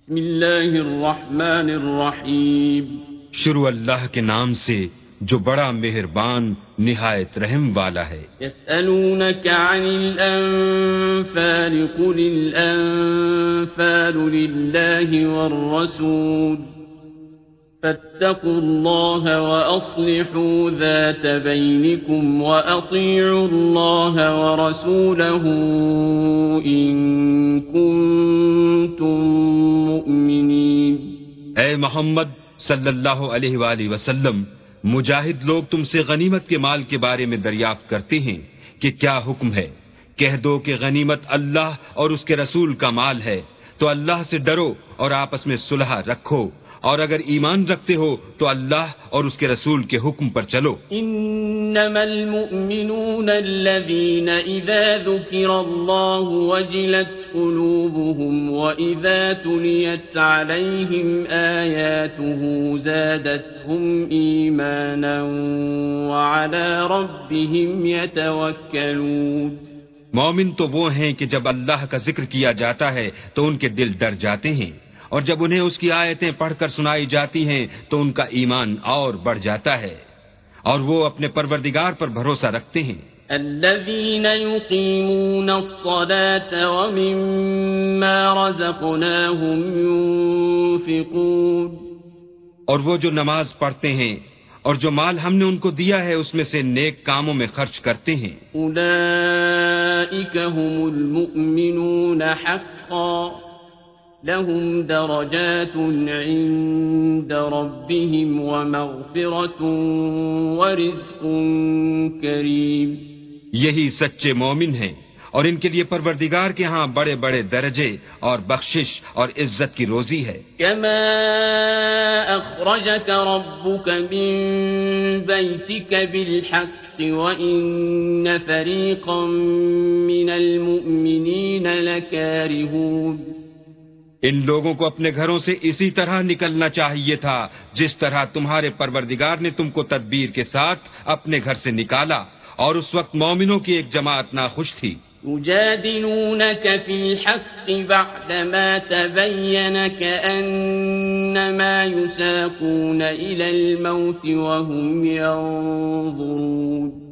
بسم الله الرحمن الرحيم شروع اللہ کے نام سے جو بڑا مہربان نہایت رحم والا ہے۔ يسألونك عن الأنفال قل الأنفال لله والرسول۔ فاتقوا الله وأصلحوا ذات بينكم وأطيعوا الله ورسوله إن كنتم مؤمنين. اے محمد صلی اللہ علیہ وآلہ وسلم، مجاہد لوگ تم سے غنیمت کے مال کے بارے میں دریافت کرتے ہیں کہ کیا حکم ہے؟ کہہ دو کہ غنیمت اللہ اور اس کے رسول کا مال ہے، تو اللہ سے ڈرو اور آپس میں صلح رکھو۔ اور اگر ایمان رکھتے ہو تو اللہ اور اس کے رسول کے حکم پر چلو۔ إنما المؤمنون الذين إذا ذكر الله وجلت قلوبهم وإذا تليت عليهم آياته زادتهم إيمانا وعلى ربهم يتوكلون مومن تو وہ ہیں کہ جب اللہ کا ذکر کیا جاتا ہے تو ان کے دل ڈر جاتے ہیں۔ اور جب انہیں اس کی آیتیں پڑھ کر سنائی جاتی ہیں تو ان کا ایمان اور بڑھ جاتا ہے اور وہ اپنے پروردگار پر بھروسہ رکھتے ہیں۔ الذين يقيمون الصلاة ومما رزقناهم ينفقون. اور وہ جو نماز پڑھتے ہیں اور جو مال ہم نے ان کو دیا ہے اس میں سے نیک کاموں میں خرچ کرتے ہیں۔ أولئك هم المؤمنون حقا۔ لهم درجات عند ربهم ومغفرة ورزق كريم۔ یہی سچے مومن ہیں اور ان کے لیے پروردگار کے ہاں بڑے بڑے درجے اور بخشش اور عزت کی روزی ہے۔ كما أخرجك ربك من بيتك بالحق وإن فريقا من المؤمنين لكارهون۔ ان لوگوں کو اپنے گھروں سے اسی طرح نکلنا چاہیے تھا، جس طرح تمہارے پروردگار نے تم کو تدبیر کے ساتھ اپنے گھر سے نکالا، اور اس وقت مومنوں کی ایک جماعت ناخوش تھی۔ يجادلونك في الحق بعدما تبين كأنما يساقون إلى الموت وهم ينظرون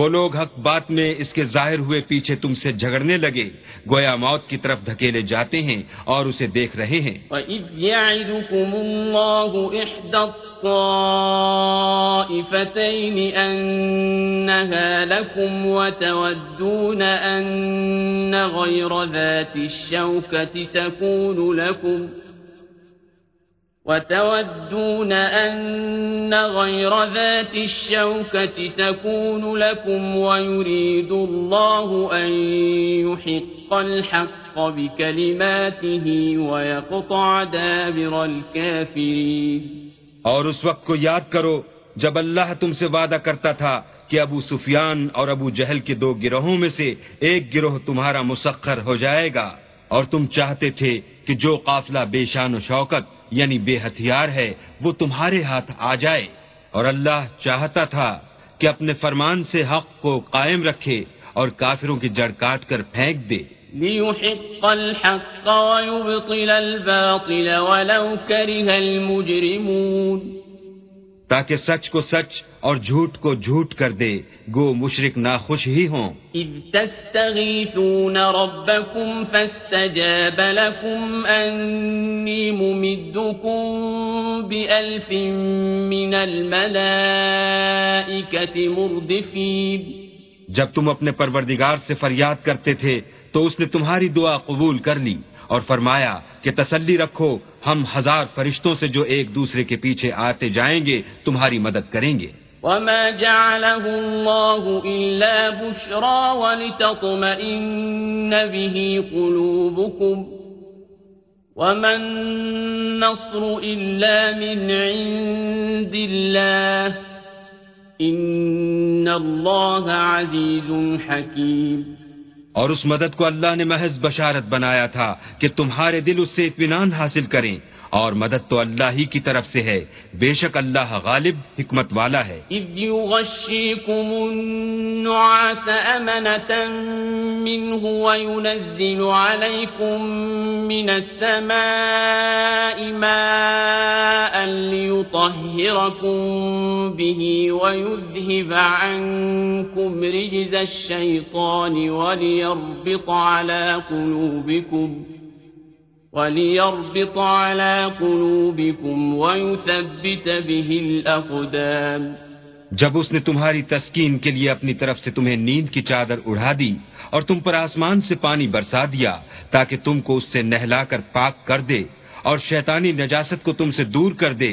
وہ لوگ حق بات میں اس کے ظاہر ہوئے پیچھے تم سے جھگڑنے لگے۔ گویا موت کی طرف دھکیلے جاتے ہیں اور اسے دیکھ رہے ہیں۔ وَإِذْ يَعِدُكُمُ اللَّهُ إِحْدَى الطَّائِفَتَيْنِ أَنَّهَا لَكُمْ وَتَوَدُّونَ أَنَّ غَيْرَ ذَاتِ الشَّوْكَةِ تَكُونُ لَكُمْ وتودون أن غير ذات الشوكة تكون لكم ويريد الله أن يحق الحق بكلماته ويقطع دابر الكافرين. اور اس وقت کو یاد کرو، جب اللہ تم سے وعدہ کرتا تھا کہ ابو سفیان اور ابو جہل کے دو گروہوں میں سے ایک گروہ تمہارا مسخر ہو جائے گا، اور تم چاہتے تھے کہ جو قافلہ بے شان و شوکت یعنی بے ہتھیار ہے، وہ تمہارے ہاتھ آ جائے۔ اور اللہ چاہتا تھا کہ اپنے فرمان سے حق کو قائم رکھے اور کافروں کی جڑ کاٹ کر پھینک دے۔ ليحق الحق ويبطل الباطل ولو كره المجرمون تاکہ سچ کو سچ اور جھوٹ کو جھوٹ کر دے۔ گو مشرک ناخوش ہی ہوں۔ إذ تستغيثون ربكم فاستجاب لكم أني ممدكم بألف من الملائكة مردفين۔ جب تم اپنے پروردگار سے فریاد کرتے تھے تو اس نے تمہاری دعا قبول کر لی اور فرمایا کہ تسلی رکھو ہم ہزار فرشتوں سے جو ایک دوسرے کے پیچھے آتے جائیں گے، تمہاری مدد کریں گے۔ وما جعله الله إلا بشرى ولتطمئن به قلوبكم وما النصر إلا من عند الله إن الله عزيز حكيم اور اس مدد کو اللہ نے محض بشارت بنایا تھا کہ تمہارے دل اس سے اطمینان حاصل کریں۔ اور مدد تو اللہ ہی کی طرف سے ہے۔ بے شک اللہ غالب حکمت والا ہے۔ إذ يغشيكم النعاس أمنة منه وينزل عليكم من السماء ماء ليطهركم به ويذهب عنكم رجز الشيطان وليربط على قلوبكم وليربط على قلوبكم ويثبت به الأقدام جب اس نے تمہاری تسکین کے لیے اپنی طرف سے تمہیں نیند کی چادر اڑا دی اور تم پر آسمان سے پانی برسا دیا تاکہ تم کو اس سے نہلا کر پاک کر دے اور شیطانی نجاست کو تم سے دور کر دے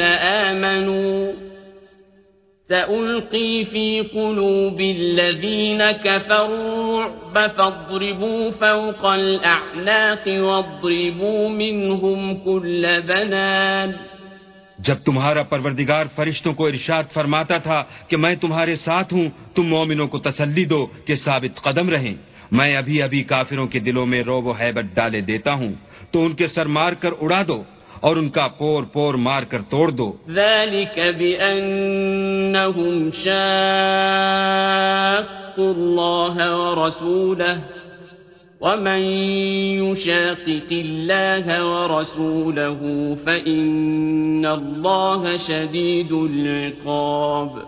آمنوا سألقي في قلوب الذين كفروا الرعب فاضربوا فوق الأعناق واضربوا منهم كل بنان جب تمہارا پروردگار فرشتوں کو ارشاد فرماتا تھا کہ میں تمہارے ساتھ ہوں، تم مومنوں کو تسلی دو کہ ثابت قدم رہیں۔ میں ابھی ابھی کافروں کے دلوں میں روب و حیبت ڈالے دیتا ہوں، تو ان کے سر مار کر اڑا دو اور ان کا پور پور مار کر توڑ دو۔ ذلك بأنهم شاقوا الله ورسوله۔ ومن يشاقق الله ورسوله فإن الله شديد العقاب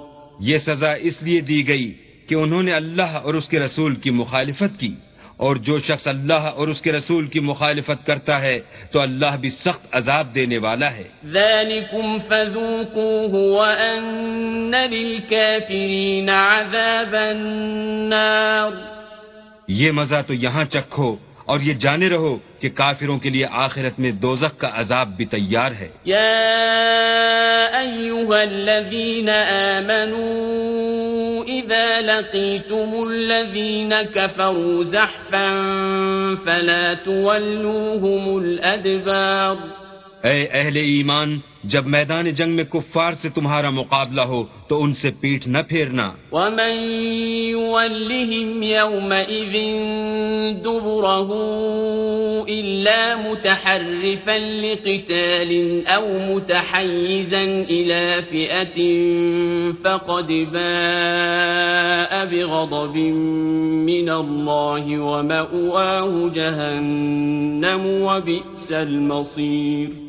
یہ سزا اس لیے دی گئی کہ انہوں نے اللہ اور اس کے رسول کی مخالفت کی اور جو شخص اللہ اور اس کے رسول کی مخالفت کرتا ہے تو اللہ بھی سخت عذاب دینے والا ہے۔ ذلكم فذوقوه وأن للكافرين عذاب النار۔ یہ مزہ تو یہاں چکھو اور یہ جانے رہو کہ کافروں کے لیے آخرت میں دوزخ کا عذاب بھی تیار ہے۔ يا أيها الذين آمنوا إذا لقيتم الذين كفروا زحفا فلا تولوهم الأدبار اے اہل ایمان جب میدان جنگ میں کفار سے تمہارا مقابلہ ہو تو ان سے پیٹ نہ پھیرنا ومن يولهم يومئذ دبره الا متحرفا لقتال أو متحيزا إلى فئه فقد باء بغضب من الله ومأواه جهنم وبئس المصير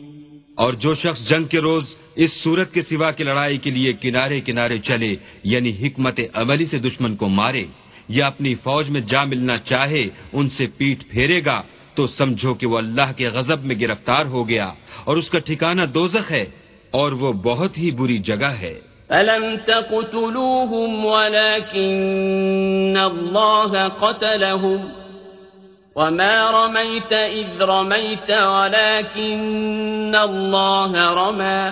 اور جو شخص جنگ کے روز اس صورت کے سوا کی لڑائی کے لیے کنارے کنارے چلے یعنی حکمت عملی سے دشمن کو مارے یا اپنی فوج میں جا ملنا چاہے، ان سے پیٹ پھیرے گا، تو سمجھو کہ وہ اللہ کے غضب میں گرفتار ہو گیا اور اس کا ٹھکانہ دوزخ ہے اور وہ بہت ہی بری جگہ ہے۔ فلم تقتلوهم ولكن الله قتلهم؟ وما رميت إذ رميت ولكن الله رمى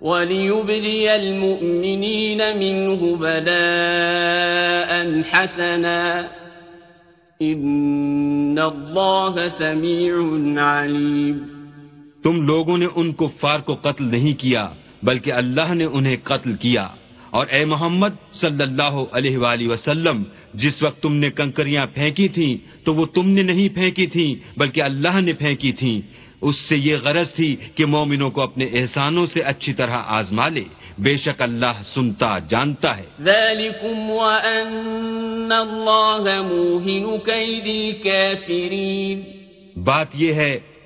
وليبلي المؤمنين منه بلاء حسنا إن الله سميع عليم تم لوگوں نے ان کفار کو قتل نہیں کیا، بلکہ اللہ نے انہیں قتل کیا۔ اور اے محمد صلی اللہ علیہ وآلہ وسلم جس وقت تم نے کنکریاں پھینکی تھیں تو وہ تم نے نہیں پھینکی تھیں بلکہ اللہ نے پھینکی تھیں۔ اس سے یہ غرض تھی کہ مومنوں کو اپنے احسانوں سے اچھی طرح آزما لے۔ بے شک اللہ سنتا جانتا ہے۔ ذلكم وأن الله موهن كيد الكافرين۔ بات یہ ہے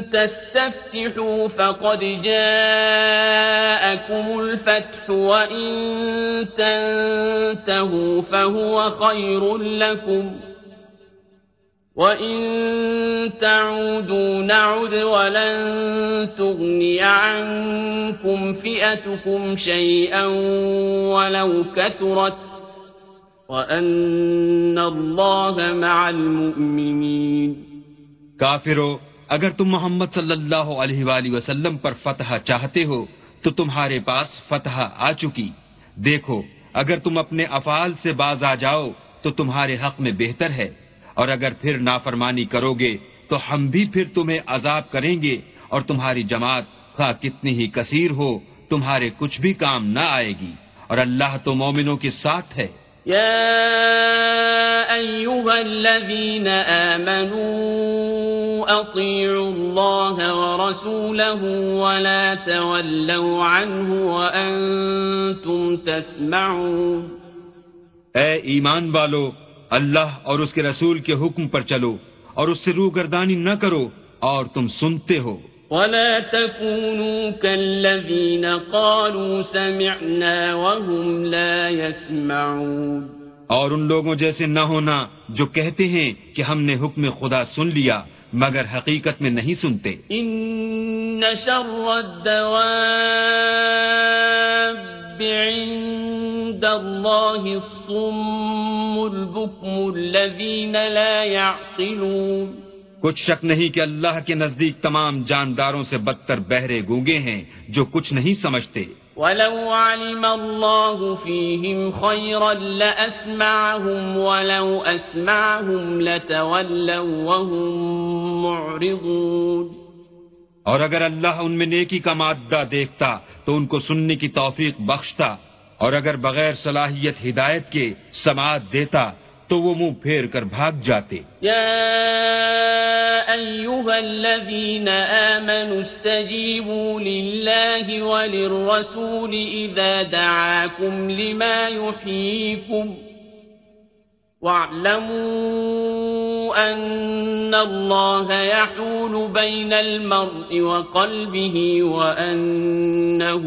تستفتحوا فقد جاءكم الفتح وإن تنتهوا فهو خير لكم وإن تعودوا نعد ولن تغني عنكم فئتكم شيئا ولو كثرت وأن الله مع المؤمنين۔ کافرو، اگر تم محمد صلی اللہ علیہ وآلہ وسلم پر فتح چاہتے ہو، تو تمہارے پاس فتح آ چکی۔ دیکھو، اگر تم اپنے افعال سے باز آ جاؤ، تو تمہارے حق میں بہتر ہے۔ اور اگر پھر نافرمانی کرو گے تو ہم بھی پھر تمہیں عذاب کریں گے۔ اور تمہاری جماعت خواہ کتنی ہی کثیر ہو، تمہارے کچھ بھی کام نہ آئے گی۔ اور اللہ تو مومنوں کے ساتھ ہے۔ يا أيها الذين آمنوا أطيعوا الله ورسوله ولا تولوا عنه وأنتم تسمعون اے ایمان والو، اللہ اور اس کے رسول کے حکم پر چلو اور اس سے روگردانی نہ کرو اور تم سنتے ہو۔ ولا تكونوا كالذين قالوا سمعنا وهم لا يسمعون اور ان لوگوں جیسے نہ ہونا جو کہتے ہیں کہ ہم نے حکم خدا سن لیا مگر حقیقت میں نہیں سنتے۔ إن شر الدواب عند الله الصم البكم الذين لا يعقلون کچھ شک نہیں کہ اللہ کے نزدیک تمام جانداروں سے بدتر بہرے گونگے ہیں جو کچھ نہیں سمجھتے۔ ولو علم الله فيهم خيرا لأسمعهم ولو أسمعهم لتولوا وهم معرضون۔ اور اگر اللہ ان میں نیکی کا مادہ دیکھتا تو ان کو سننے کی توفیق بخشتا اور اگر بغیر صلاحیت ہدایت کے سماعت دیتا تو وہ منہ پھیر کر بھاگ جاتے يا أيها الذين آمنوا استجيبوا لله وللرسول إذا دعاكم لما يحييكم واعلموا أن الله يحول بين المرء وقلبه وأنه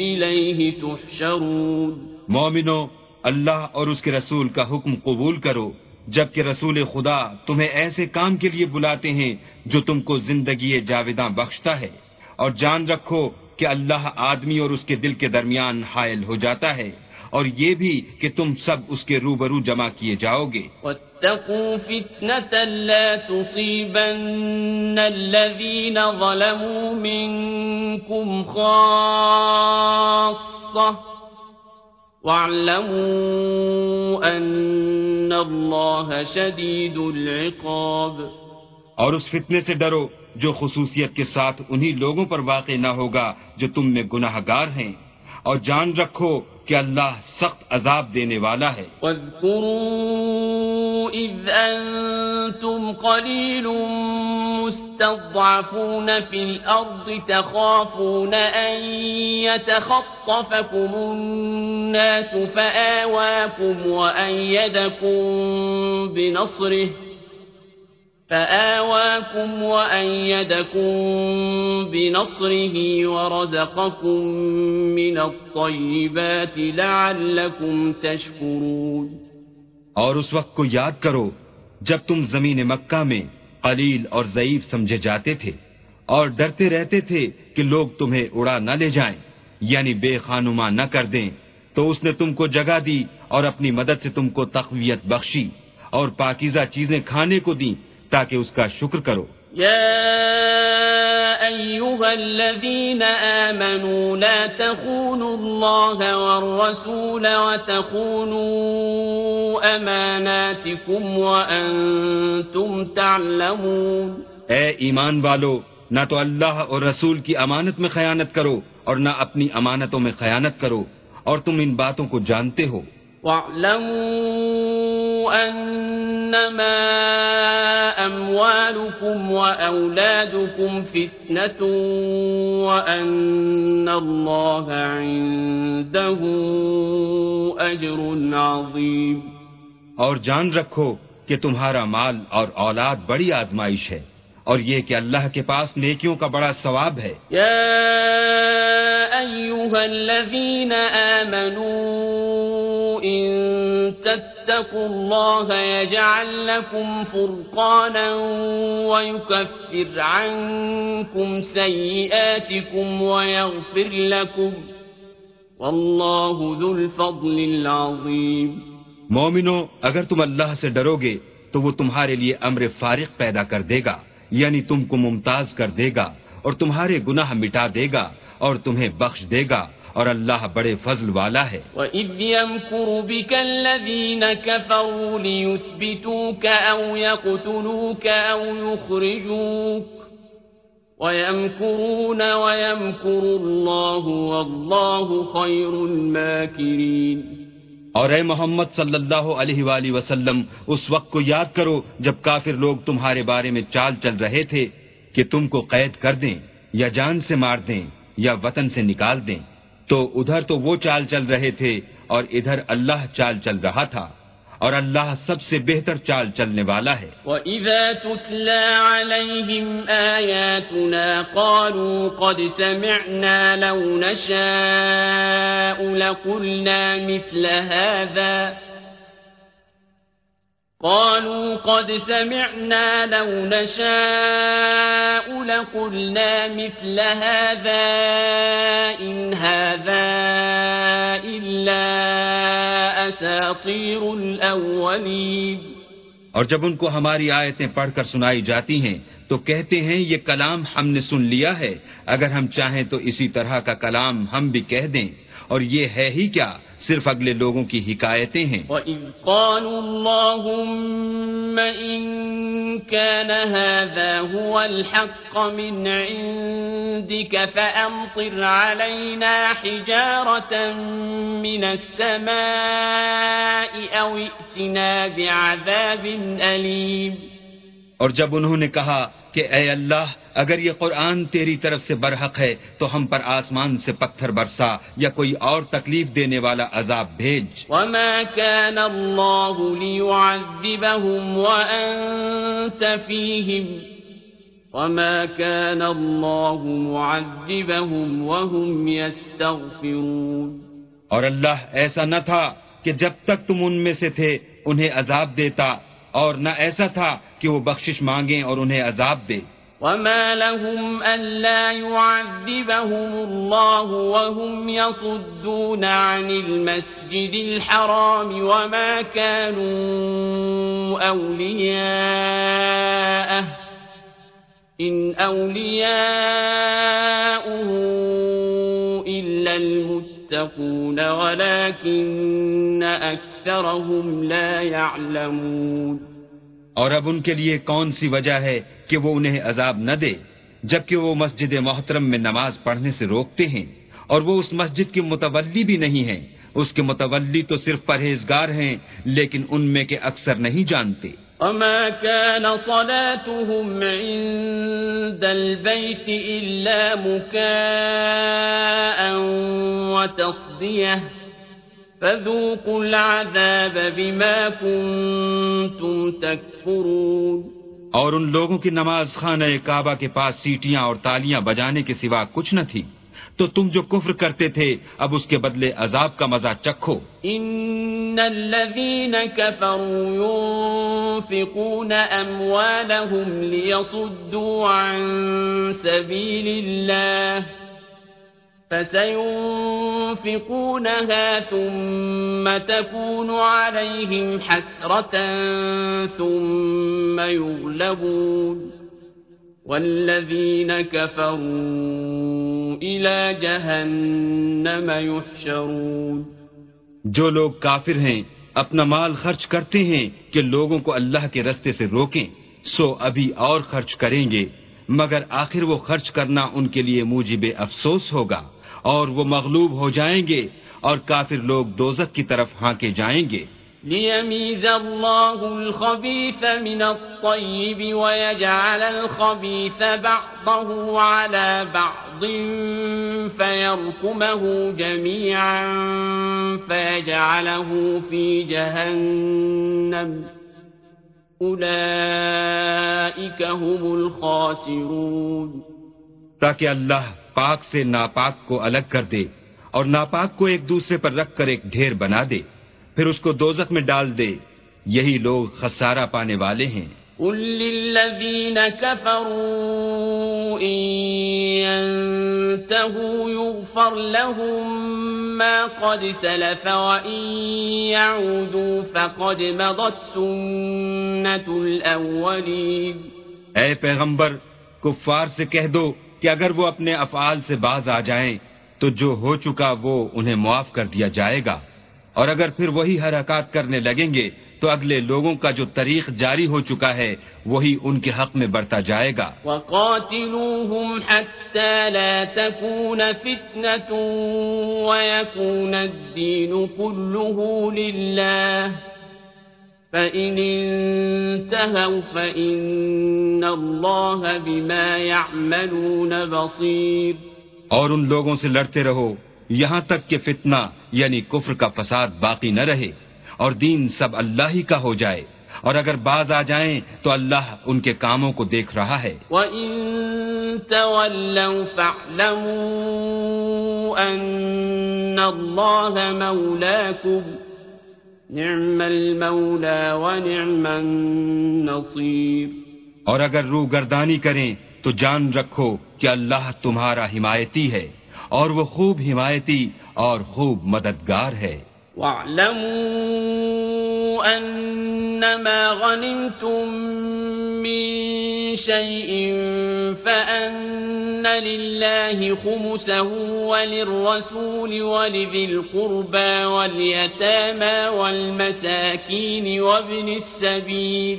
إليه تحشرون مومنو اللہ اور اس کے رسول کا حکم قبول کرو، جبکہ رسول خدا تمہیں ایسے کام کے لیے بلاتے ہیں جو تم کو زندگی جاویداں بخشتا ہے۔ اور جان رکھو کہ اللہ آدمی اور اس کے دل کے درمیان حائل ہو جاتا ہے، اور یہ بھی کہ تم سب اس کے روبرو جمع کیے جاؤ گے۔ واتقوا فتنة لا تصيبن الذين ظلموا منكم خاصة واعلموا ان اللہ شدید العقاب۔ اور اس فتنے سے ڈرو جو خصوصیت کے ساتھ انہی لوگوں پر واقع نہ ہوگا جو تم میں گناہ گار ہیں۔ اور جان رکھو کہ اللہ سخت عذاب دینے والا ہے۔ واذكروا إذ أنتم قليل مستضعفون في الأرض تخافون أن يتخطفكم الناس فآواكم وأيدكم بنصره فآواكم وأيدكم بنصره ورزقكم من الطيبات لعلكم تشكرون. اور اس وقت کو یاد کرو، جب تم زمین مکہ میں قلیل اور ضعیف سمجھے جاتے تھے اور ڈرتے رہتے تھے کہ لوگ تمہیں اڑا نہ لے جائیں یعنی بے خانما نہ کر دیں، تو اس نے تم کو جگہ دی اور اپنی مدد سے تم کو تقویت بخشی اور پاکیزہ چیزیں کھانے کو دیں۔ تاکہ اس کا شکر کرو۔ يا أيها الذين آمنوا لا تخونوا الله والرسول وتخونوا أماناتكم وأنتم تعلمون۔ اے ایمان والو نہ تو اللہ اور رسول کی امانت میں خیانت کرو اور نہ اپنی امانتوں میں خیانت کرو اور تم ان باتوں کو جانتے ہو۔ واعلموا أنما أموالكم وأولادكم فتنة وأن الله عنده أجر عظيم۔ اور جان رکھو کہ تمہارا مال اور اولاد بڑی آزمائش ہے اور یہ کہ اللہ کے پاس نیکیوں کا بڑا ثواب ہے۔ يا أيها الذين آمنوا إن تتقوا الله يجعل لكم فرقانا ويكفر عنكم سيئاتكم ويغفر لكم والله ذو الفضل العظيم مومنو، اگر تم اللہ سے ڈرو گے تو وہ تمہارے لیے امر فارق پیدا کر دے گا یعنی تم کو ممتاز کر دے گا اور تمہارے گناہ مٹا دے گا اور تمہیں بخش دے گا۔ اور اللہ بڑے فضل والا ہے۔ وَإِذْ يَمْكُرُ بِكَ الَّذِينَ كَفَرُوا لِيُثْبِتُوكَ أَوْ يَقْتُلُوكَ أَوْ يُخْرِجُوكَ وَيَمْكُرُونَ وَيَمْكُرُ اللَّهُ وَاللَّهُ خَيْرُ الْمَاكِرِينَ۔ اور اے محمد صلی اللہ علیہ وآلہ وسلم اس وقت کو یاد کرو جب کافر لوگ تمہارے بارے میں چال چل رہے تھے کہ تم کو قید کر دیں یا جان سے مار دیں یا وطن سے نکال دیں۔ تو ادھر تو وہ چال چل رہے تھے اور ادھر اللہ چال چل رہا تھا اور اللہ سب سے بہتر چال چلنے والا ہے۔ وَإِذَا تُتْلَى عَلَيْهِمْ آيَاتُنَا قَالُوا قَدْ سَمِعْنَا لَوْ نَشَاءُ لَقُلْنَا مِثْلَ هَذَا قالوا قد سمعنا لو نشاء لقلنا مثل هذا إن هذا إلا أساطير الأولين. اور جب ان کو ہماری آیتیں پڑھ کر سنائی جاتی ہیں، تو کہتے ہیں، یہ کلام ہم نے سن لیا ہے۔ اگر ہم چاہیں تو اسی طرح کا کلام ہم بھی کہہ دیں۔ اور یہ ہے ہی کیا صرف اگلے لوگوں کی حکایتیں ہیں وَإِذْ قَالُوا اللَّهُمَّ إِن كَانَ هَذَا هُوَ الْحَقَّ مِنْ عِنْدِكَ فَأَمْطِرْ عَلَيْنَا حِجَارَةً مِنَ السَّمَاءِ أَوْ اِئْتِنَا بِعَذَابٍ أَلِيمٍ اور جب انہوں نے کہا کہ اے اللہ اگر یہ قرآن تیری طرف سے برحق ہے تو ہم پر آسمان سے پتھر برسا یا کوئی اور تکلیف دینے والا عذاب بھیج۔ وما كان الله ليعذبهم وأنت فيهم وما كان الله معذبهم وهم يستغفرون۔ اور اللہ ایسا نہ تھا کہ جب تک تم ان میں سے تھے انہیں عذاب دیتا اور نہ ایسا تھا کہ وہ بخشش مانگیں اور انہیں عذاب دے وما لهم ألا يعذبهم الله وهم يصدون عن المسجد الحرام وما كانوا أولياءه إن أولياؤه إلا المتقون ولكن أكثرهم لا يعلمون اور اب ان کے لیے کون سی وجہ ہے کہ وہ انہیں عذاب نہ دے، جبکہ وہ مسجد محترم میں نماز پڑھنے سے روکتے ہیں۔ اور وہ اس مسجد کے متولی بھی نہیں ہیں۔ اس کے متولی تو صرف پرہیزگار ہیں، لیکن ان میں کے اکثر نہیں جانتے۔ وما كان صلاتهم عند البيت إلا مكاء وتصديه فذوقوا العذاب بما كنتم تكفرون۔ اور ان لوگوں کی نماز خانہ کعبہ کے پاس سیٹیاں اور تالیاں بجانے کے سوا کچھ نہ تھی۔ تو تم جو کفر کرتے تھے اب اس کے بدلے عذاب کا مزہ چکھو۔ ان الذين كفروا ينفقون اموالهم ليصدوا عن سبيل الله فسينفقونها ثم تكون عليهم حسرة ثم يغلبون. والذين كفروا إلى جهنم يحشرون. جو لوگ کافر ہیں، اپنا مال خرچ کرتے ہیں کہ لوگوں کو اللہ کے رستے سے روکیں، سو ابھی اور خرچ کریں گے، مگر آخر وہ خرچ کرنا ان کے لیے موجب افسوس ہوگا۔ اور وہ مغلوب ہو جائیں گے اور کافر لوگ دوزک کی طرف ہانکے جائیں گے۔ ليميز الله الخبيث من الطيب ويجعل الخبيث بعضه على بعض فيركمه جميعا فيجعله في جهنم أولئك هم الخاسرون تاکہ اللہ پاک سے ناپاک کو الگ کر دے اور ناپاک کو ایک دوسرے پر رکھ کر ایک ڈھیر بنا دے۔ پھر اس کو دوزخ میں ڈال دے۔ یہی لوگ خسارہ پانے والے ہیں۔ قل للذين كفروا إن ينتهوا يغفر لهم ما قد سلف وإن يعودوا فقد مضت سنة الأولين۔ اے پیغمبر کفار سے کہہ دو کہ اگر وہ اپنے افعال سے باز آ جائیں، تو جو ہو چکا وہ انہیں معاف کر دیا جائے گا۔ اور اگر پھر وہی حرکات کرنے لگیں گے، تو اگلے لوگوں کا جو طریق جاری ہو چکا ہے، وہی ان کے حق میں بڑھتا جائے گا۔ وقاتلوهم حتى لا تكون فتنة ويكون الدين كله لله فإن انتهوا فإن الله بما يعملون بصير اور ان لوگوں سے لڑتے رہو یہاں تک کہ فتنہ یعنی کفر کا فساد باقی نہ رہے اور دین سب اللہ ہی کا ہو جائے۔ اور اگر باز آ جائیں تو اللہ ان کے کاموں کو دیکھ رہا ہے۔ وَإِن تَوَلَّوْا فَاعْلَمُوا أَنَّ اللَّهَ مَوْلَاكُمْ نِعْمَ الْمَوْلَى وَنِعْمَ النَّصِيرُ. اور اگر روح گردانی کریں تو جان رکھو کہ اللہ تمہارا حمایتی ہے اور وہ خوب حمایتی اور خوب مددگار ہے۔ واعلموا أنما غنمتم من شيء فأن لله خمسه وللرسول ولذي القربى واليتامى والمساكين وابن السبيل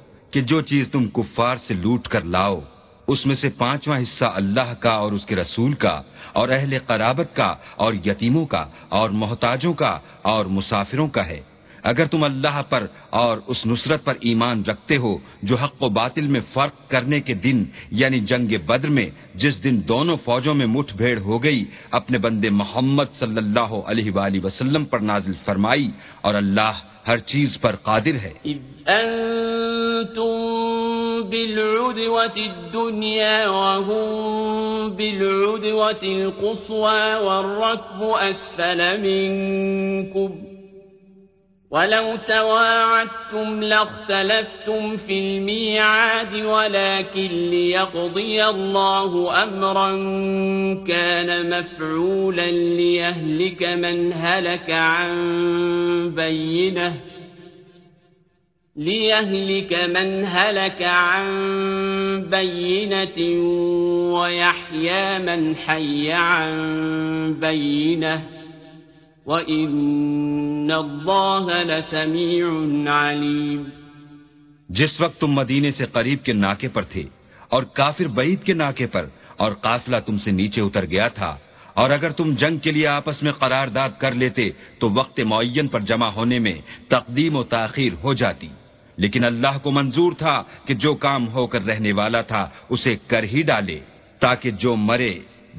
کہ جو چیز تم کفار سے لوٹ کر لاؤ، اس میں سے پانچواں حصہ اللہ کا اور اس کے رسول کا، اور اہل قرابت کا، اور یتیموں کا، اور محتاجوں کا، اور مسافروں کا ہے۔ اگر تم اللہ پر اور اس نصرت پر ایمان رکھتے ہو جو حق و باطل میں فرق کرنے کے دن یعنی جنگ بدر میں، جس دن دونوں فوجوں میں مٹھ بھیڑ ہو گئی، اپنے بندے محمد صلی اللہ علیہ وآلہ وسلم پر نازل فرمائی اور اللہ ہر چیز پر قادر ہے۔ بالعدوة الدنيا وهم بالعدوة القصوى والركب أسفل منكم ولو تواعدتم لاختلفتم في الميعاد ولكن ليقضي الله أمرا كان مفعولا ليهلك من هلك عن بينة ليهلك من هلك عن بينة ويحيى من حي عن بينة. وإن الله لسميع عليم جس وقت تم مدینے سے قریب کے ناکے پر تھے اور کافر بعید کے ناکے پر اور قافلہ تم سے نیچے اتر گیا تھا، اور اگر تم جنگ کے لیے آپس میں قرارداد کر لیتے تو وقت معین پر جمع ہونے میں تقدیم و تاخیر ہو جاتی۔ لیکن اللہ کو منظور تھا کہ جو کام ہو کر رہنے والا تھا اسے کر ہی ڈالے تاکہ جو مرے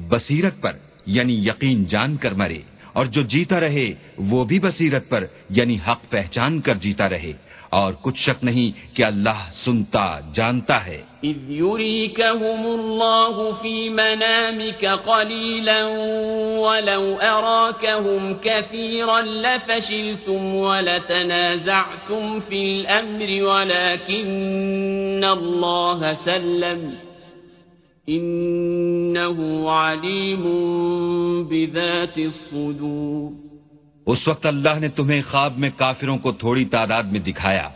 بصیرت پر یعنی یقین جان کر مرے۔ اور جو جیتا رہے، وہ بھی بصیرت پر یعنی حق پہچان کر جیتا رہے۔ اور کچھ شک نہیں کہ اللہ سنتا، جانتا ہے۔ اذ يريكهم الله في منامك قليلا ولو اراكهم كثيرا لفشلتم ولتنازعتم في الامر ولكن الله سلم۔ انه علیم بذات الصدور. اس وقت اللہ نے تمہیں خواب میں کافروں کو تھوڑی تعداد میں دکھایا،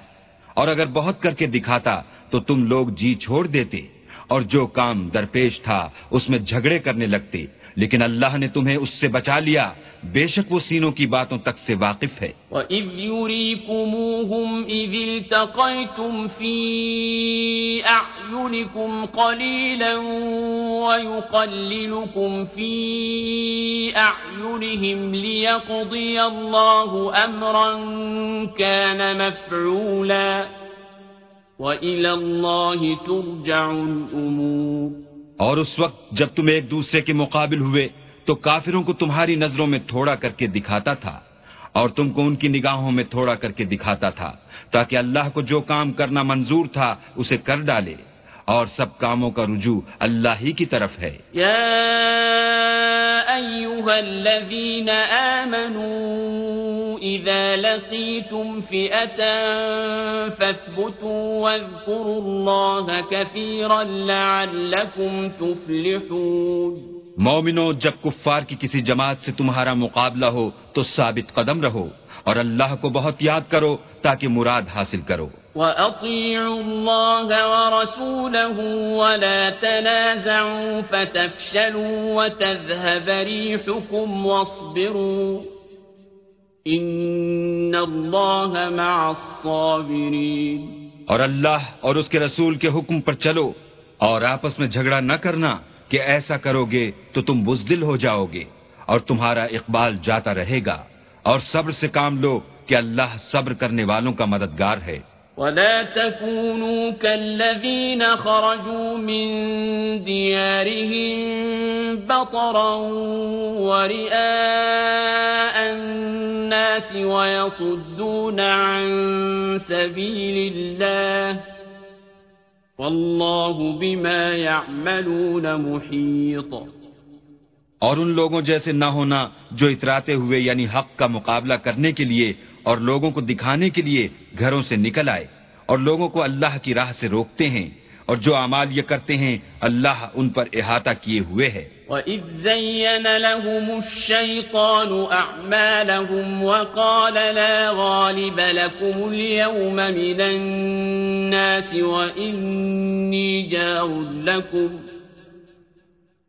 اور اگر بہت کر کے دکھاتا تو تم لوگ جی چھوڑ دیتے، اور جو کام درپیش تھا اس میں جھگڑے کرنے لگتے۔ لیکن اللہ نے تمہیں اس سے بچا لیا۔ بے شک وہ سینوں کی باتوں تک سے واقف ہے۔ وَإِذْ يُرِيكُمُوهُمْ إِذِ الْتَقَيْتُمْ فِي أَعْيُنِكُمْ قَلِيلًا وَيُقَلِّلُكُمْ فِي أَعْيُنِهِمْ لِيَقْضِيَ اللَّهُ أَمْرًا كَانَ مَفْعُولًا وَإِلَى اللَّهِ تُرْجَعُ الْأُمُورِ۔ اور اس وقت جب تم ایک دوسرے کے مقابل ہوئے، تو کافروں کو تمہاری نظروں میں تھوڑا کر کے دکھاتا تھا اور تم کو ان کی نگاہوں میں تھوڑا کر کے دکھاتا تھا تاکہ اللہ کو جو کام کرنا منظور تھا، اسے کر ڈالے۔ اور سب کاموں کا رجوع اللہ ہی کی طرف ہے۔ یا أيها الذين آمنوا إذا لقيتم فئة فاثبتوا واذكروا الله كثيرا لعلكم تفلحون۔ مومنو جب کفار کی کسی جماعت سے تمہارا مقابلہ ہو تو ثابت قدم رہو اور اللہ کو بہت یاد کرو تاکہ مراد حاصل کرو۔ وَأَطِيعُوا اللَّهَ وَرَسُولَهُ وَلَا تَنَازَعُوا فَتَفْشَلُوا وَتَذْهَبَ رِيحُكُمْ وَاصْبِرُوا إِنَّ اللَّهَ مَعَ الصَّابِرِينَ اور اللہ اور اس کے رسول کے حکم پر چلو اور آپس میں جھگڑا نہ کرنا کہ ایسا کرو گے تو تم بزدل ہو جاؤ گے اور تمہارا اقبال جاتا رہے گا اور صبر سے کام لو کہ اللہ صبر کرنے والوں کا مددگار ہے۔ ولا تكونوا كالذين خرجوا من ديارهم بطرا ورئاء الناس ويصدون عن سبيل الله والله بما يعملون محيط اور ان لوگوں جیسے نہ ہونا جو اتراتے ہوئے یعنی حق کا مقابلہ کرنے کے لیے اور لوگوں کو دکھانے کے لیے گھروں سے نکل آئے اور لوگوں کو اللہ کی راہ سے روکتے ہیں اور جو اعمال یہ کرتے ہیں، اللہ ان پر احاطہ کیے ہوئے ہے۔ وَإِذْ زَيَّنَ لَهُمُ الشَّيْطَانُ أَعْمَالَهُمْ وَقَالَ لَا غَالِبَ لَكُمُ الْيَوْمَ مِنَ النَّاسِ وَإِنِّي جَارٌ لَكُمْ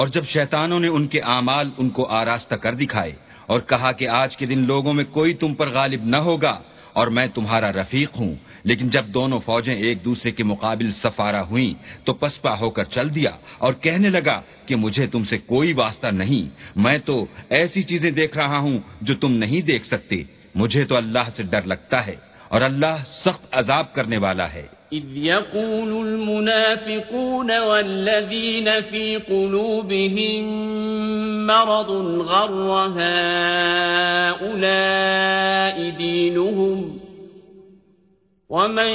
اور جب شیطانوں نے ان کے اعمال ان کو آراستہ کر دکھائے اور کہا کہ آج کے دن لوگوں میں کوئی تم پر غالب نہ ہوگا اور میں تمہارا رفیق ہوں، لیکن جب دونوں فوجیں ایک دوسرے کے مقابل سفارہ ہوئیں تو پسپا ہو کر چل دیا اور کہنے لگا کہ مجھے تم سے کوئی واسطہ نہیں، میں تو ایسی چیزیں دیکھ رہا ہوں جو تم نہیں دیکھ سکتے۔ مجھے تو اللہ سے ڈر لگتا ہے اور اللہ سخت عذاب کرنے والا ہے۔ إذ يقول المنافقون والذين في قلوبهم مرض غر هؤلاء دينهم ومن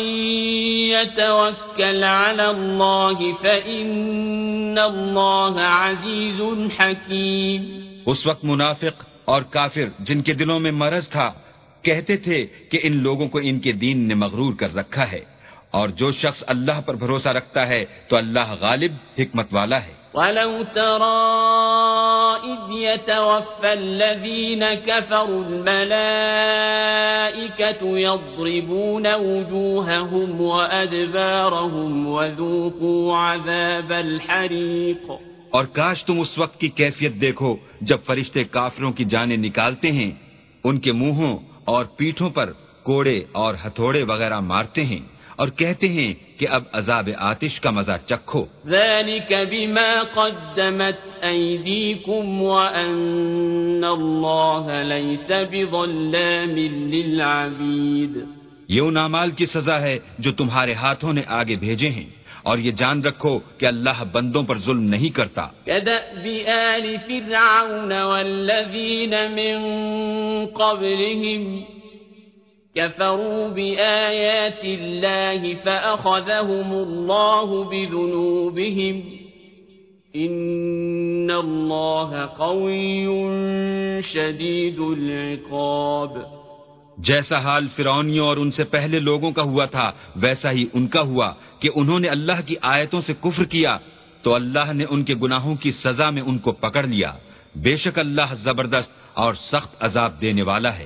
يتوكل على الله فإن الله عزيز حكيم اس وقت منافق اور کافر جن کے دلوں میں مرض تھا، کہتے تھے کہ ان لوگوں کو ان کے دین نے مغرور کر رکھا ہے۔ اور جو شخص اللہ پر بھروسہ رکھتا ہے تو اللہ غالب حکمت والا ہے۔ وَلَوْ تَرَى إِذْ يَتَوَفَّى الَّذِينَ كَفَرُوا الْمَلَائِكَةُ يَضْرِبُونَ وُجُوهَهُمْ وَأَدْبَارَهُمْ وَذُوقُوا عَذَابَ الْحَرِيقِ۔ اور کاش تم اس وقت کی کیفیت دیکھو جب فرشتے کافروں کی جانیں نکالتے ہیں ان کے منہوں اور پیٹھوں پر کوڑے اور ہتھوڑے وغیرہ مارتے ہیں۔ اور کہتے ہیں کہ اب عذاب آتش کا مزہ چکھو۔ ذلك بما قدمت ایدیکم وان اللہ لیس بظلام للعبید یہ ان عمال کی سزا ہے جو تمہارے ہاتھوں نے آگے بھیجے ہیں۔ اور یہ جان رکھو کہ اللہ بندوں پر ظلم نہیں کرتا۔ آل فرعون والذین من قبلهم كفروا بآيات الله فأخذهم الله بذنوبهم. إن الله قوي شديد العقاب. جیسا حال فرونیوں اور ان سے پہلے لوگوں کا ہوا تھا، ویسا ہی ان کا ہوا کہ انہوں نے اللہ کی آیتوں سے کفر کیا تو اللہ نے ان کے گناہوں کی سزا میں ان کو پکڑ لیا۔ بے شک اللہ زبردست اور سخت عذاب دینے والا ہے۔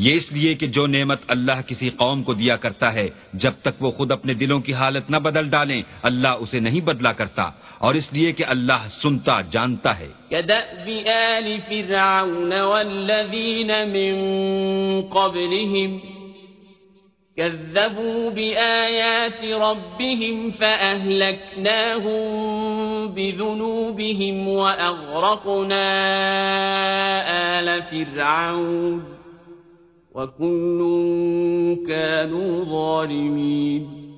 یہ اس لیے کہ جو نعمت اللہ کسی قوم کو دیا کرتا ہے، جب تک وہ خود اپنے دلوں کی حالت نہ بدل ڈالیں، اللہ اسے نہیں بدلا کرتا۔ اور اس لیے کہ اللہ سنتا، جانتا ہے۔ آل فرعون من قبلهم كذبوا بآيات ربهم فأهلكناهم بذنوبهم وأغرقنا آل فرعون۔ وكل كانوا ظالمين۔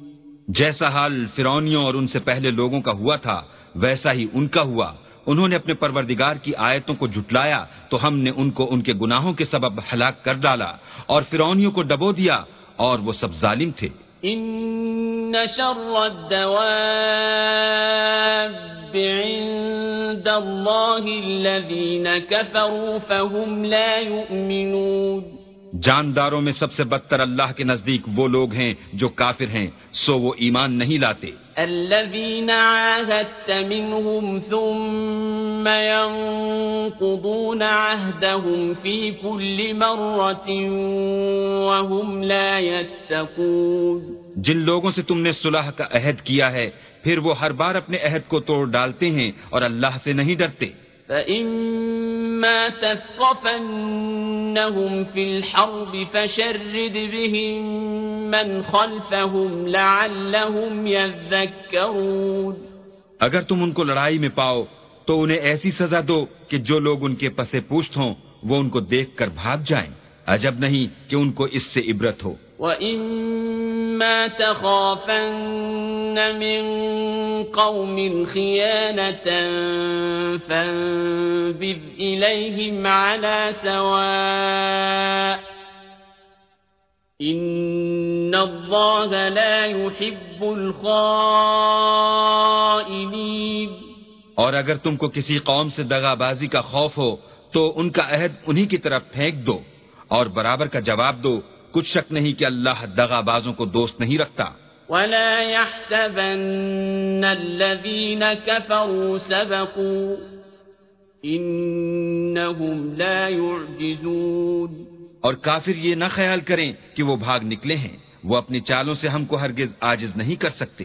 جیسا حال فرونیوں اور ان سے پہلے لوگوں کا ہوا تھا ویسا ہی ان کا ہوا۔ انہوں نے اپنے پروردگار کی آیتوں کو جھٹلایا تو ہم نے ان کو ان کے گناہوں کے سبب ہلاک کر ڈالا اور فرونیوں کو ڈبو دیا اور وہ سب ظالم تھے۔ إن شر الدواب عند الله الذين كفروا فهم لا يؤمنون۔ جانداروں میں سب سے بدتر اللہ کے نزدیک وہ لوگ ہیں جو کافر ہیں سو وہ ایمان نہیں لاتے۔ الذين عاهدت منهم ثم ينقضون عهدهم في كل مرة وهم لا يتقون۔ جن لوگوں سے تم نے صلح کا عہد کیا ہے پھر وہ ہر بار اپنے عہد کو توڑ ڈالتے ہیں اور اللہ سے نہیں ڈرتے۔ فإما تثقفنهم في الحرب فشرد بهم من خلفهم لعلهم يذكرون اگر تم ان کو لڑائی میں پاؤ تو انہیں ایسی سزا دو کہ جو لوگ ان کے پسے پوشت ہوں وہ ان کو دیکھ کر بھاگ جائیں۔ عجب نہیں کہ ان کو اس سے عبرت ہو۔ وَإِمَّا تَخَافَنَّ مِن قَوْمٍ خِيَانَةً فَانبِذْ إِلَيْهِمْ عَلَى سَوَاءٍ إِنَّ اللَّهَ لَا يُحِبُّ الْخَائِنِينَ اور اگر تم کو کسی قوم سے دغا بازی کا خوف ہو، تو ان کا عہد انہی کی طرف پھینک دو اور برابر کا جواب دو کچھ شک نہیں کہ اللہ دغا بازوں کو دوست نہیں رکھتا۔ ولا يحسبن الذين كفروا سبقوا إنهم لا يعجزون۔ اور کافر یہ نہ خیال کریں کہ وہ بھاگ نکلے ہیں۔ وہ اپنی چالوں سے ہم کو ہرگز عاجز نہیں کر سکتے۔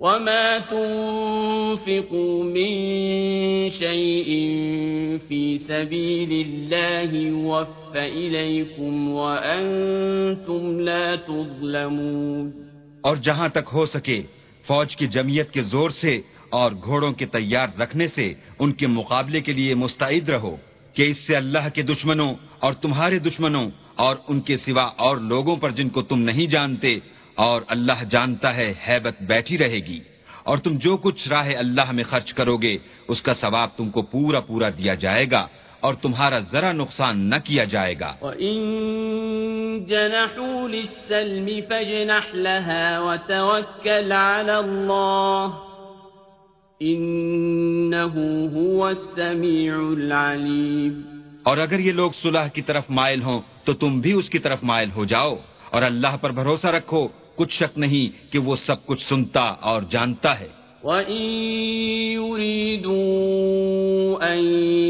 وما تنفقوا من شيء في سبيل الله يوفى إليكم وأنتم لا تظلمون اور جہاں تک ہو سکے، فوج کی جمعیت کے زور سے اور گھوڑوں کے تیار رکھنے سے ان کے مقابلے کے لیے مستعد رہو کہ اس سے اللہ کے دشمنوں اور تمہارے دشمنوں اور ان کے سوا اور لوگوں پر جن کو تم نہیں جانتے اور اللہ جانتا ہے حیبت بیٹھی رہے گی اور تم جو کچھ راہ اللہ میں خرچ کرو گے اس کا ثواب تم کو پورا پورا دیا جائے گا اور تمہارا ذرا نقصان نہ کیا جائے گا۔ وَإِن جَنَحُوا لِلسَّلْمِ فَاجْنَحْ لَهَا وَتَوَكَّلْ عَلَى اللَّهِ إِنَّهُ هُوَ السَّمِيعُ الْعَلِيمُ۔ اور اگر یہ لوگ صلح کی طرف مائل ہوں تو تم بھی اس کی طرف مائل ہو جاؤ اور اللہ پر بھروسہ رکھو۔ کچھ شک نہیں کہ وہ سب کچھ سنتا اور جانتا ہے۔ وَإِن يُرِيدُوا أَن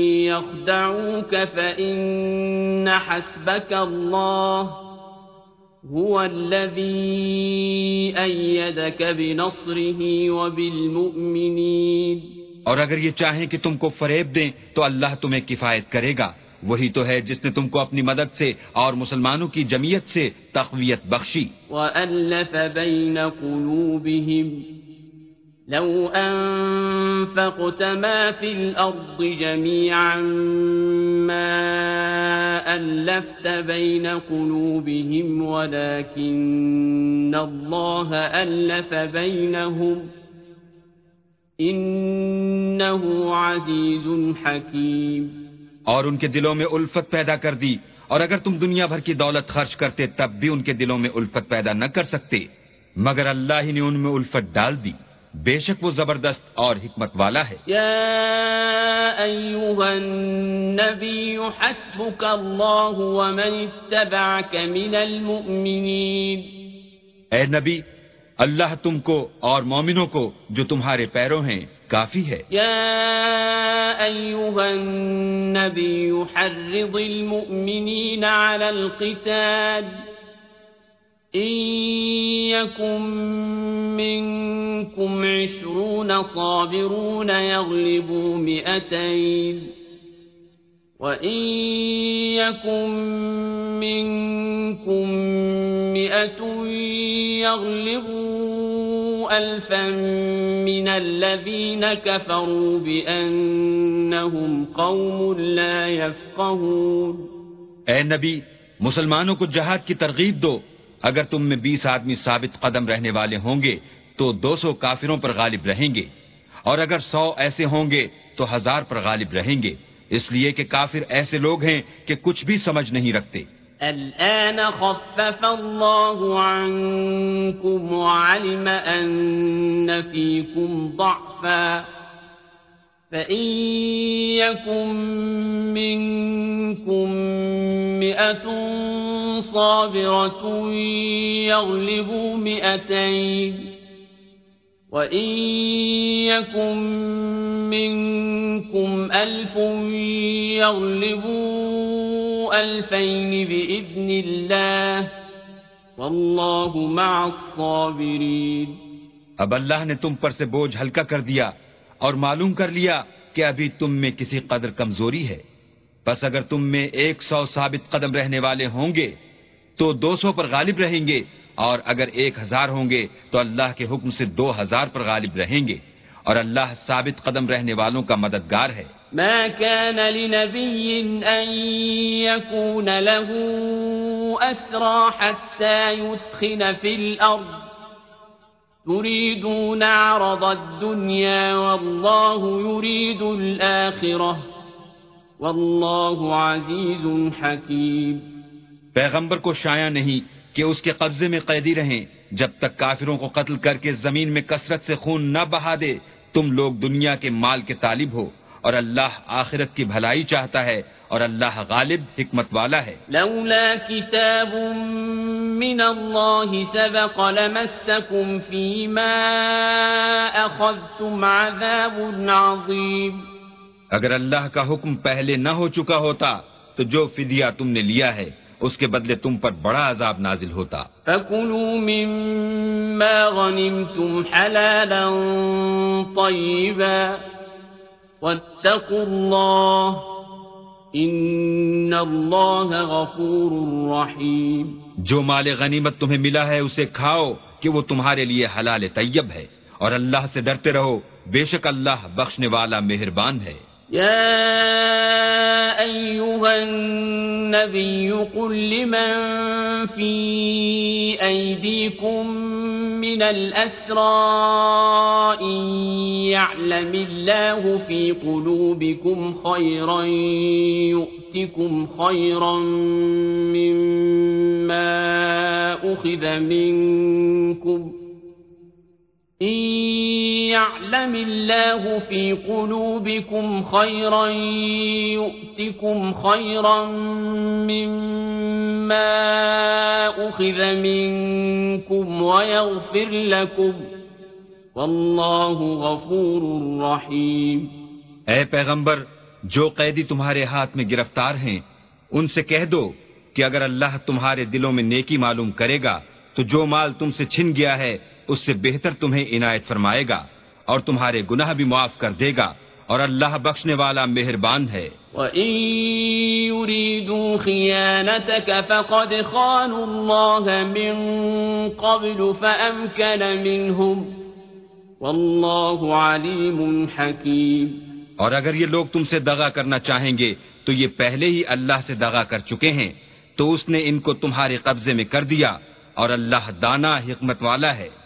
يَخْدَعُوكَ فَإِنَّ حَسْبَكَ اللَّهُ هُوَ الَّذِي أَيَّدَكَ بِنَصْرِهِ وَبِالْمُؤْمِنِينَ۔ اور اگر یہ چاہیں کہ تم کو فریب دیں تو اللہ تمہیں کفایت کرے گا۔ وہی تو ہے جس نے تم کو اپنی مدد سے اور مسلمانوں کی جمعیت سے تقویت بخشی۔ وألف بين قلوبهم لو أنفقت ما في الأرض جميعا ما ألفت بين قلوبهم ولكن الله ألف بينهم إنه عزيز حكيم اور ان کے دلوں میں الفت پیدا کر دی۔ اور اگر تم دنیا بھر کی دولت خرچ کرتے تب بھی ان کے دلوں میں الفت پیدا نہ کر سکتے۔ مگر اللہ ہی نے ان میں الفت ڈال دی۔ بے شک وہ زبردست اور حکمت والا ہے۔ يا أيها النبي حسبك الله ومن اتبعك من المؤمنين اے نبی اللہ تم کو اور مومنوں کو جو تمہارے پیروں ہیں کافی ہے۔ يا أيها النبي حرض المؤمنين على القتال إن يكن منكم عشرون صابرون يغلبوا مئتين وإن يكن منكم مئة يغلبوا ألفا من الذين كفروا بأنهم قوم لا يفقهون اے نبی، مسلمانوں کو جہاد کی ترغیب دو۔ اگر تم میں بیس آدمی ثابت قدم رہنے والے ہوں گے، تو دو سو کافروں پر غالب رہیں گے۔ اور اگر سو ایسے ہوں گے، تو ہزار پر غالب رہیں گے۔ اس لیے کہ کافر ایسے لوگ ہیں کہ کچھ بھی سمجھ نہیں رکھتے۔ الآن خفف الله عنكم وعلم أن فيكم ضعفا فإن يكن منكم مئة صابرة يغلبوا مئتين وإن يكن منكم ألف يغلبوا ألفين بإذن الله. والله مع الصابرين. اب اللہ نے تم پر سے بوجھ ہلکا کر دیا اور معلوم کر لیا کہ ابھی تم میں کسی قدر کمزوری ہے۔ بس اگر تم میں ایک سو ثابت قدم رہنے والے ہوں گے، تو دو سو پر غالب رہیں گے اور اگر ایک ہزار ہوں گے، تو اللہ کے حکم سے دو ہزار پر غالب رہیں گے۔ اور اللہ ثابت قدم رہنے والوں کا مددگار ہے۔ ما كان لنبي أن يكون له أسرى حتى يثخن في الأرض تريدون عرض الدنيا والله يريد الآخرة والله عزيز حكيم۔ پیغمبر کو شایع نہیں کہ اس کے قبضے میں قیدی رہیں جب تک کافروں کو قتل کر کے زمین میں کثرت سے خون نہ بہا دے تم لوگ دنیا کے مال کے طالب ہو اور اللہ آخرت کی بھلائی چاہتا ہے اور اللہ غالب حکمت والا ہے۔ لولا كتاب من الله سبق لمسكم فيما أخذتم عذاب عظيم۔ اگر اللہ کا حکم پہلے نہ ہو چکا ہوتا تو جو فدیہ تم نے لیا ہے۔ اس کے بدلے تم پر بڑا عذاب نازل ہوتا۔ فكلوا مما غنمتم حلالا طيبا واتقوا الله إن الله غفور رحيم۔ جو مال غنیمت تمہیں ملا ہے اسے کھاؤ کہ وہ تمہارے لیے حلال طیب ہے اور اللہ سے ڈرتے رہو بے شک اللہ بخشنے والا مہربان ہے۔ يا أيها النبي قل لمن في أيديكم من الأسرى إن يعلم الله في قلوبكم خيرا يؤتكم خيرا مما أخذ منكم إن يعلم الله في قلوبكم خيرا يؤتكم خيرا مما أخذ منكم ويغفر لكم والله غفور رحيم اے پیغمبر، جو قیدی تمہارے ہاتھ میں گرفتار ہیں، ان سے کہہ دو کہ اگر اللہ تمہارے دلوں میں نیکی معلوم کرے گا، تو جو مال تم سے چھن گیا ہے اس سے بہتر تمہیں عنایت فرمائے گا اور تمہارے گناہ بھی معاف کر دے گا اور اللہ بخشنے والا مہربان ہے۔ وَإِن يُرِيدُوا خِيَانَتَكَ فَقَدْ خَانُوا اللَّهَ مِن قَبْلُ فَأَمْكَنَ مِنْهُمْ وَاللَّهُ عَلِيمٌ حَكِيمٌ۔ اور اگر یہ لوگ تم سے دغا کرنا چاہیں گے تو یہ پہلے ہی اللہ سے دغا کر چکے ہیں تو اس نے ان کو تمہارے قبضے میں کر دیا اور اللہ دانا حکمت والا ہے۔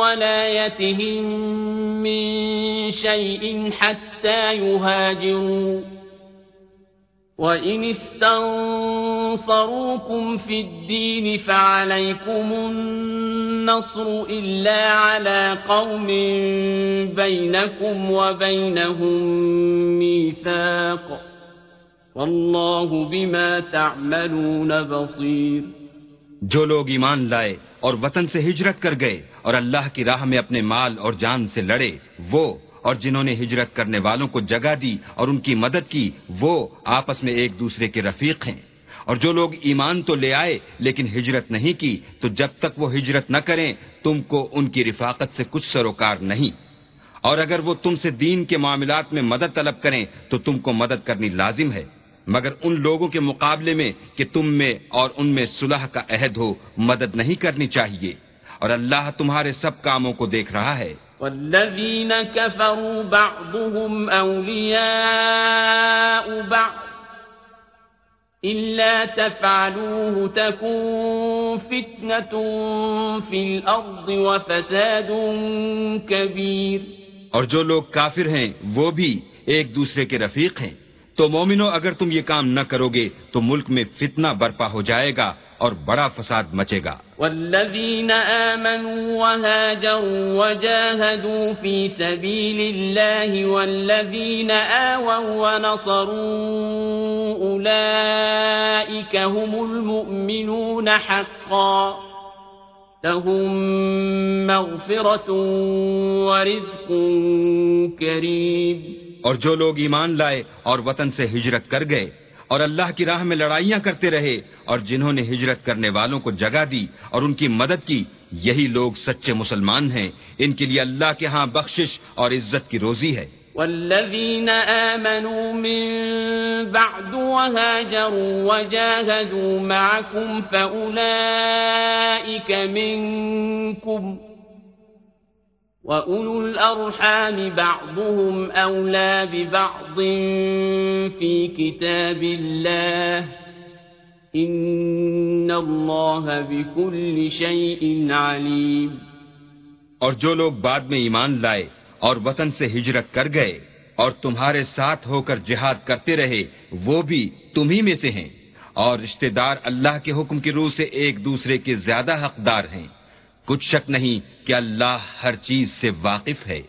ولايتهم من شيء حتى يهاجروا. وإن استنصروكم في الدين فعليكم النصر إلا على قوم بينكم وبينهم ميثاق. واللہ بما تعملون بصیر جو لوگ ایمان لائے اور وطن سے ہجرت کر گئے اور اللہ کی راہ میں اپنے مال اور جان سے لڑے، وہ اور جنہوں نے ہجرت کرنے والوں کو جگہ دی اور ان کی مدد کی، وہ آپس میں ایک دوسرے کے رفیق ہیں۔ اور جو لوگ ایمان تو لے آئے لیکن ہجرت نہیں کی، تو جب تک وہ ہجرت نہ کریں، تم کو ان کی رفاقت سے کچھ سروکار نہیں۔ اور اگر وہ تم سے دین کے معاملات میں مدد طلب کریں، تو تم کو مدد کرنی لازم ہے۔ مگر ان لوگوں کے مقابلے میں کہ تم میں اور ان میں صلح کا عہد ہو مدد نہیں کرنی چاہیے۔ اور اللہ تمہارے سب کاموں کو دیکھ رہا ہے۔ والذین كفروا بعضهم اولیاء بعض إلا تفعلوه تكون فتنة في الأرض وفساد كبير اور جو لوگ کافر ہیں وہ بھی ایک دوسرے کے رفیق ہیں۔ تو مومنو، اگر تم یہ کام نہ کرو گے، تو ملک میں فتنہ برپا ہو جائے گا اور بڑا فساد مچے گا۔ والذین آمنوا وهاجروا وجاهدوا في سبيل الله والذين آووا ونصروا أولئك هم المؤمنون حقا۔ لهم مغفرة ورزق كريم اور جو لوگ ایمان لائے اور وطن سے ہجرت کر گئے اور اللہ کی راہ میں لڑائیاں کرتے رہے اور جنہوں نے ہجرت کرنے والوں کو جگہ دی اور ان کی مدد کی، یہی لوگ سچے مسلمان ہیں۔ ان کے لیے اللہ کے ہاں بخشش اور عزت کی روزی ہے۔ والذین آمنوا من بعد وهاجروا وجاهدوا معكم فأولئك منكم وَأُولُو الْأَرْحَامِ بَعْضُهُمْ أَوْلَى بِبَعْضٍ فِي كِتَابِ اللَّهِ إِنَّ اللَّهَ بِكُلِّ شَيْءٍ عَلِيمٌ اور جو لوگ بعد میں ایمان لائے اور وطن سے ہجرت کر گئے اور تمہارے ساتھ ہو کر جہاد کرتے رہے، وہ بھی تمہیں میں سے ہیں۔ اور رشتہ دار اللہ کے حکم کی روح سے ایک دوسرے کے زیادہ حقدار ہیں۔ کچھ شک نہیں کہ اللہ ہر چیز سے واقف ہے۔